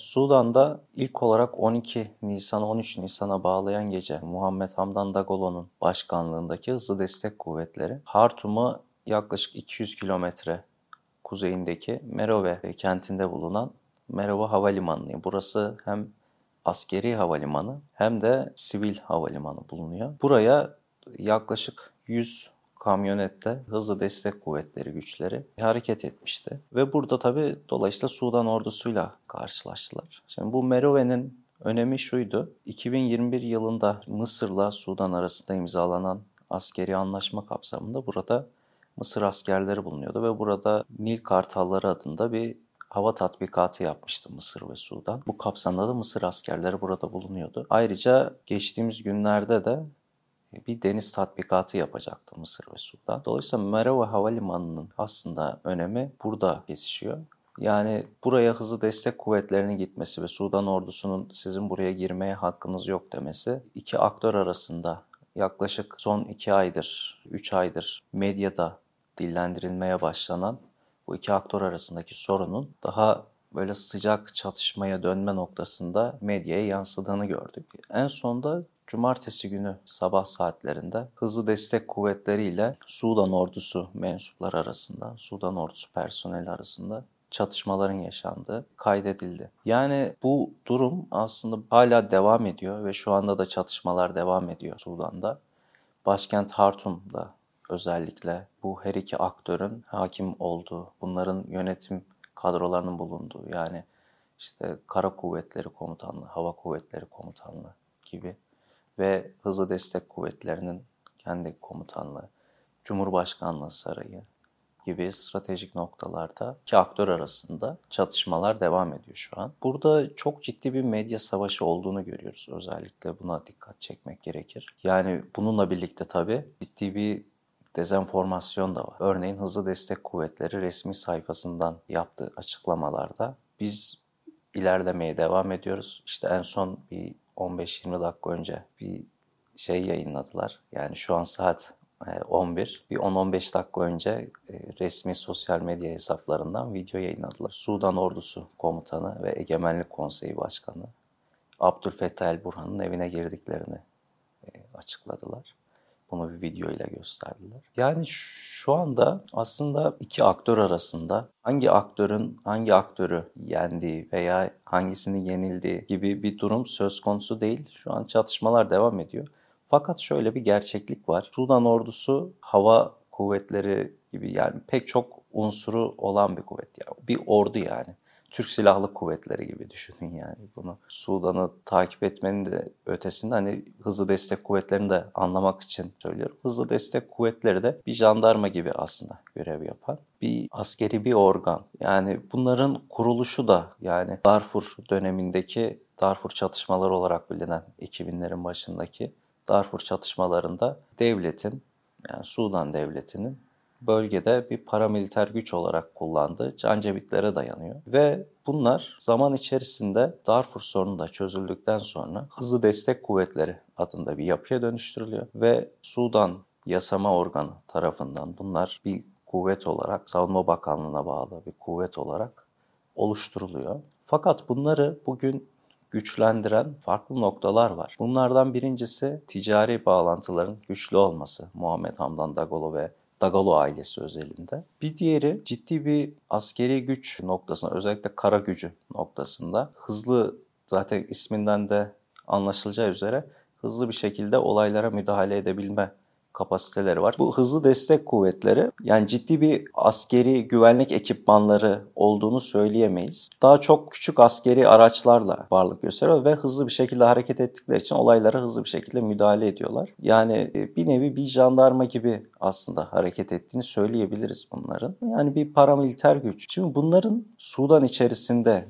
Sudan'da ilk olarak 12 Nisan 13 Nisan'a bağlayan gece Muhammed Hamdan Dagalo'nun başkanlığındaki hızlı destek kuvvetleri Hartum'a yaklaşık 200 kilometre kuzeyindeki Merove kentinde bulunan Merove Havalimanı. Burası hem askeri havalimanı hem de sivil havalimanı bulunuyor. Buraya yaklaşık 100 kamyonette hızlı destek kuvvetleri güçleri hareket etmişti. Ve burada tabi dolayısıyla Sudan ordusuyla karşılaştılar. Şimdi bu Merove'nin önemi şuydu. 2021 yılında Mısır'la Sudan arasında imzalanan askeri anlaşma kapsamında burada Mısır askerleri bulunuyordu ve burada Nil Kartalları adında bir hava tatbikatı yapmıştı Mısır ve Sudan. Bu kapsamda da Mısır askerleri burada bulunuyordu. Ayrıca geçtiğimiz günlerde de bir deniz tatbikatı yapacaktı Mısır ve Sudan. Dolayısıyla Merava Havalimanı'nın aslında önemi burada kesişiyor. Yani buraya hızlı destek kuvvetlerinin gitmesi ve Sudan ordusunun sizin buraya girmeye hakkınız yok demesi iki aktör arasında yaklaşık son iki aydır, üç aydır medyada dillendirilmeye başlanan bu iki aktör arasındaki sorunun daha böyle sıcak çatışmaya dönme noktasında medyaya yansıdığını gördük. En sonda Cumartesi günü sabah saatlerinde hızlı destek kuvvetleriyle Sudan ordusu mensupları arasında, Sudan ordusu personeli arasında çatışmaların yaşandığı kaydedildi. Yani bu durum aslında hala devam ediyor ve şu anda da çatışmalar devam ediyor Sudan'da. Başkent Hartum'da özellikle bu her iki aktörün hakim olduğu, bunların yönetim kadrolarının bulunduğu yani işte Kara Kuvvetleri Komutanlığı, Hava Kuvvetleri Komutanlığı gibi ve Hızlı Destek Kuvvetleri'nin kendi komutanlığı, Cumhurbaşkanlığı Sarayı gibi stratejik noktalarda iki aktör arasında çatışmalar devam ediyor şu an. Burada çok ciddi bir medya savaşı olduğunu görüyoruz. Özellikle buna dikkat çekmek gerekir. Yani bununla birlikte tabii ciddi bir dezenformasyon da var. Örneğin Hızlı Destek Kuvvetleri resmi sayfasından yaptığı açıklamalarda biz ilerlemeye devam ediyoruz. İşte en son bir 15-20 dakika önce bir şey yayınladılar. Yani şu an saat 11. E, bir 10-15 dakika önce e, resmi sosyal medya hesaplarından video yayınladılar. Sudan Ordusu Komutanı ve Egemenlik Konseyi Başkanı Abdülfettah El Burhan'ın evine girdiklerini e, açıkladılar. Bunu bir video ile gösterdiler. Yani şu anda aslında iki aktör arasında hangi aktörün hangi aktörü yendiği veya hangisini yenildiği gibi bir durum söz konusu değil. Şu an çatışmalar devam ediyor. Fakat şöyle bir gerçeklik var. Sudan ordusu hava kuvvetleri gibi yani pek çok unsuru olan bir kuvvet. Yani bir ordu yani. Türk Silahlı Kuvvetleri gibi düşünün yani bunu. Sudan'ı takip etmenin de ötesinde hani hızlı destek kuvvetlerini de anlamak için söylüyorum. Hızlı destek kuvvetleri de bir jandarma gibi aslında görev yapan bir askeri bir organ. Yani bunların kuruluşu da yani Darfur dönemindeki Darfur çatışmaları olarak bilinen 2000'lerin başındaki Darfur çatışmalarında devletin yani Sudan devletinin bölgede bir paramiliter güç olarak kullandığı cancevitlere dayanıyor. Ve bunlar zaman içerisinde Darfur sorunu da çözüldükten sonra hızlı destek kuvvetleri adında bir yapıya dönüştürülüyor ve Sudan yasama organı tarafından bunlar bir kuvvet olarak Savunma Bakanlığı'na bağlı bir kuvvet olarak oluşturuluyor. Fakat bunları bugün güçlendiren farklı noktalar var. Bunlardan birincisi ticari bağlantıların güçlü olması. Muhammed Hamdan Dagalo ve Dagalo ailesi özelinde. Bir diğeri ciddi bir askeri güç noktasında özellikle kara gücü noktasında hızlı zaten isminden de anlaşılacağı üzere hızlı bir şekilde olaylara müdahale edebilme kapasiteleri var. Bu hızlı destek kuvvetleri yani ciddi bir askeri güvenlik ekipmanları olduğunu söyleyemeyiz. Daha çok küçük askeri araçlarla varlık gösteriyor ve hızlı bir şekilde hareket ettikleri için olaylara hızlı bir şekilde müdahale ediyorlar. Yani e, bir nevi bir jandarma gibi aslında hareket ettiğini söyleyebiliriz bunların. Yani bir paramiliter güç. Şimdi bunların Sudan içerisinde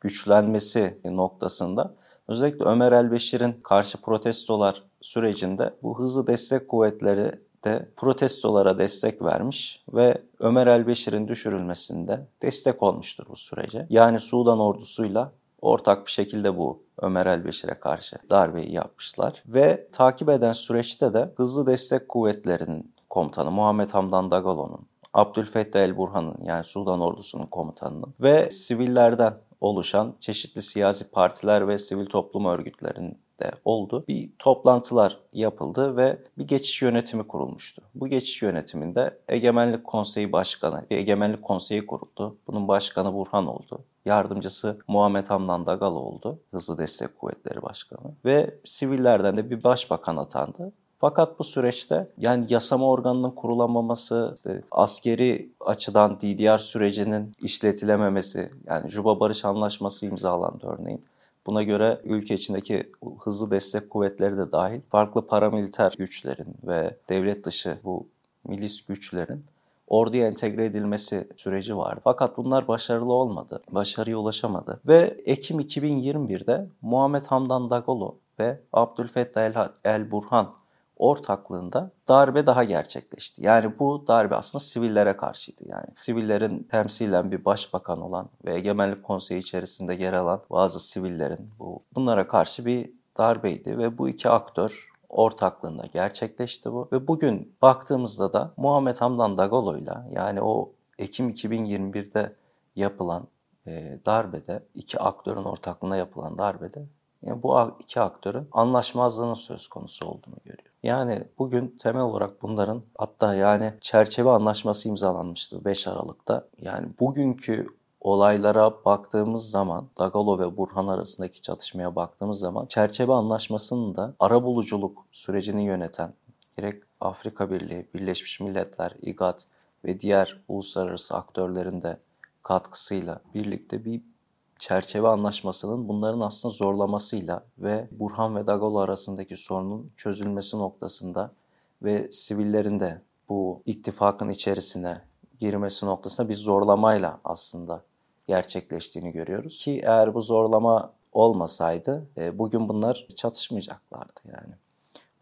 güçlenmesi noktasında özellikle Ömer el-Beşir'in karşı protestolar sürecinde bu hızlı destek kuvvetleri de protestolara destek vermiş ve Ömer el-Beşir'in düşürülmesinde destek olmuştur bu sürece. Yani Sudan ordusuyla ortak bir şekilde bu Ömer el-Beşir'e karşı darbeyi yapmışlar. Ve takip eden süreçte de hızlı destek kuvvetlerinin komutanı Muhammed Hamdan Dagalo'nun Abdülfettah el-Burhan'ın yani Sudan ordusunun komutanının ve sivillerden oluşan çeşitli siyasi partiler ve sivil toplum örgütlerinin de oldu. Bir toplantılar yapıldı ve bir geçiş yönetimi kurulmuştu. Bu geçiş yönetiminde Egemenlik Konseyi Başkanı, Egemenlik Konseyi kuruldu. Bunun başkanı Burhan oldu. Yardımcısı Muhammed Hamdan Dagal oldu. Hızlı Destek Kuvvetleri Başkanı. Ve sivillerden de bir başbakan atandı. Fakat bu süreçte yani yasama organının kurulamaması, işte askeri açıdan DDR sürecinin işletilememesi, yani Juba Barış Anlaşması imzalandı örneğin. Buna göre ülke içindeki hızlı destek kuvvetleri de dahil farklı paramiliter güçlerin ve devlet dışı bu milis güçlerin orduya entegre edilmesi süreci vardı. Fakat bunlar başarılı olmadı. Başarıya ulaşamadı. Ve Ekim 2021'de Muhammed Hamdan Dagalo ve Abdülfettah El Burhan ortaklığında darbe daha gerçekleşti. Yani bu darbe aslında sivillere karşıydı. Yani sivillerin temsilen bir başbakan olan ve egemenlik konseyi içerisinde yer alan bazı sivillerin bu bunlara karşı bir darbeydi ve bu iki aktör ortaklığında gerçekleşti bu. Ve bugün baktığımızda da Muhammed Hamdan Dagalo'yla yani o Ekim 2021'de yapılan e, darbede, iki aktörün ortaklığında yapılan darbede yani bu iki aktörün anlaşmazlığının söz konusu olduğunu görüyor. Yani bugün temel olarak bunların hatta yani çerçeve anlaşması imzalanmıştı 5 Aralık'ta. Yani bugünkü olaylara baktığımız zaman Dagalo ve Burhan arasındaki çatışmaya baktığımız zaman çerçeve anlaşmasının da arabuluculuk sürecini yöneten gerek Afrika Birliği, Birleşmiş Milletler, İGAD ve diğer uluslararası aktörlerin de katkısıyla birlikte bir çerçeve anlaşmasının bunların aslında zorlamasıyla ve Burhan ve Dagalo arasındaki sorunun çözülmesi noktasında ve sivillerin de bu ittifakın içerisine girmesi noktasında bir zorlamayla aslında gerçekleştiğini görüyoruz. Ki eğer bu zorlama olmasaydı e, bugün bunlar çatışmayacaklardı yani.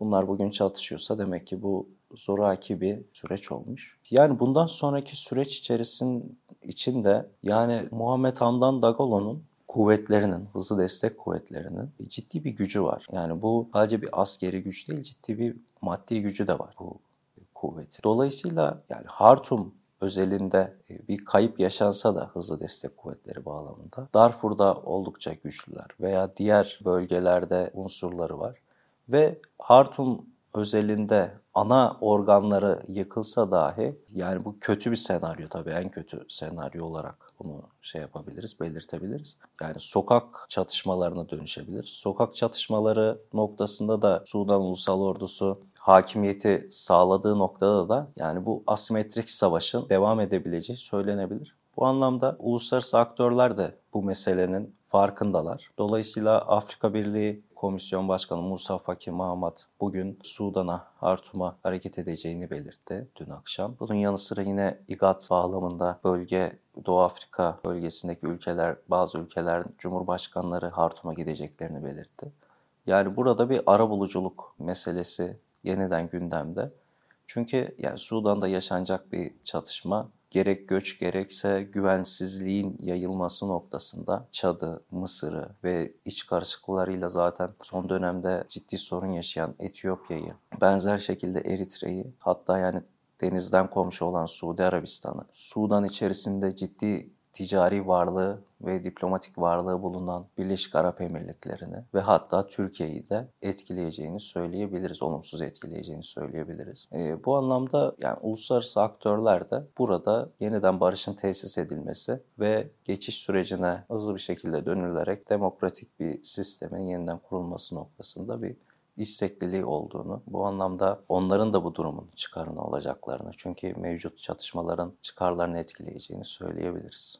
Bunlar bugün çatışıyorsa demek ki bu zoraki bir süreç olmuş. Yani bundan sonraki süreç içerisinde içinde yani Muhammed Hamdan Dagalo'nun kuvvetlerinin, hızlı destek kuvvetlerinin ciddi bir gücü var. Yani bu sadece bir askeri güç değil, ciddi bir maddi gücü de var bu kuvveti. Dolayısıyla yani Hartum özelinde e, bir kayıp yaşansa da hızlı destek kuvvetleri bağlamında Darfur'da oldukça güçlüler veya diğer bölgelerde unsurları var. Ve Hartum özelinde ana organları yıkılsa dahi yani bu kötü bir senaryo tabii en kötü senaryo olarak bunu şey yapabiliriz, belirtebiliriz. Yani sokak çatışmalarına dönüşebilir. Sokak çatışmaları noktasında da Sudan Ulusal Ordusu hakimiyeti sağladığı noktada da yani bu asimetrik savaşın devam edebileceği söylenebilir. Bu anlamda uluslararası aktörler de bu meselenin farkındalar. Dolayısıyla Afrika Birliği Komisyon Başkanı Musa Faki Mahamat bugün Sudan'a, Hartum'a hareket edeceğini belirtti dün akşam. Bunun yanı sıra yine İGAD bağlamında bölge Doğu Afrika bölgesindeki ülkeler, bazı ülkelerin cumhurbaşkanları Hartum'a gideceklerini belirtti. Yani burada bir ara buluculuk meselesi yeniden gündemde. Çünkü yani Sudan'da yaşanacak bir çatışma gerek göç gerekse güvensizliğin yayılması noktasında Çad'ı, Mısır'ı ve iç karışıklıklarıyla zaten son dönemde ciddi sorun yaşayan Etiyopya'yı, benzer şekilde Eritre'yi hatta yani denizden komşu olan Suudi Arabistan'ı, Sudan içerisinde ciddi ticari varlığı ve diplomatik varlığı bulunan Birleşik Arap Emirlikleri'ni ve hatta Türkiye'yi de etkileyeceğini söyleyebiliriz, olumsuz etkileyeceğini söyleyebiliriz. E, bu anlamda yani uluslararası aktörler de burada yeniden barışın tesis edilmesi ve geçiş sürecine hızlı bir şekilde dönülerek demokratik bir sistemin yeniden kurulması noktasında bir istekliliği olduğunu, bu anlamda onların da bu durumun çıkarını olacaklarını, çünkü mevcut çatışmaların çıkarlarını etkileyeceğini söyleyebiliriz.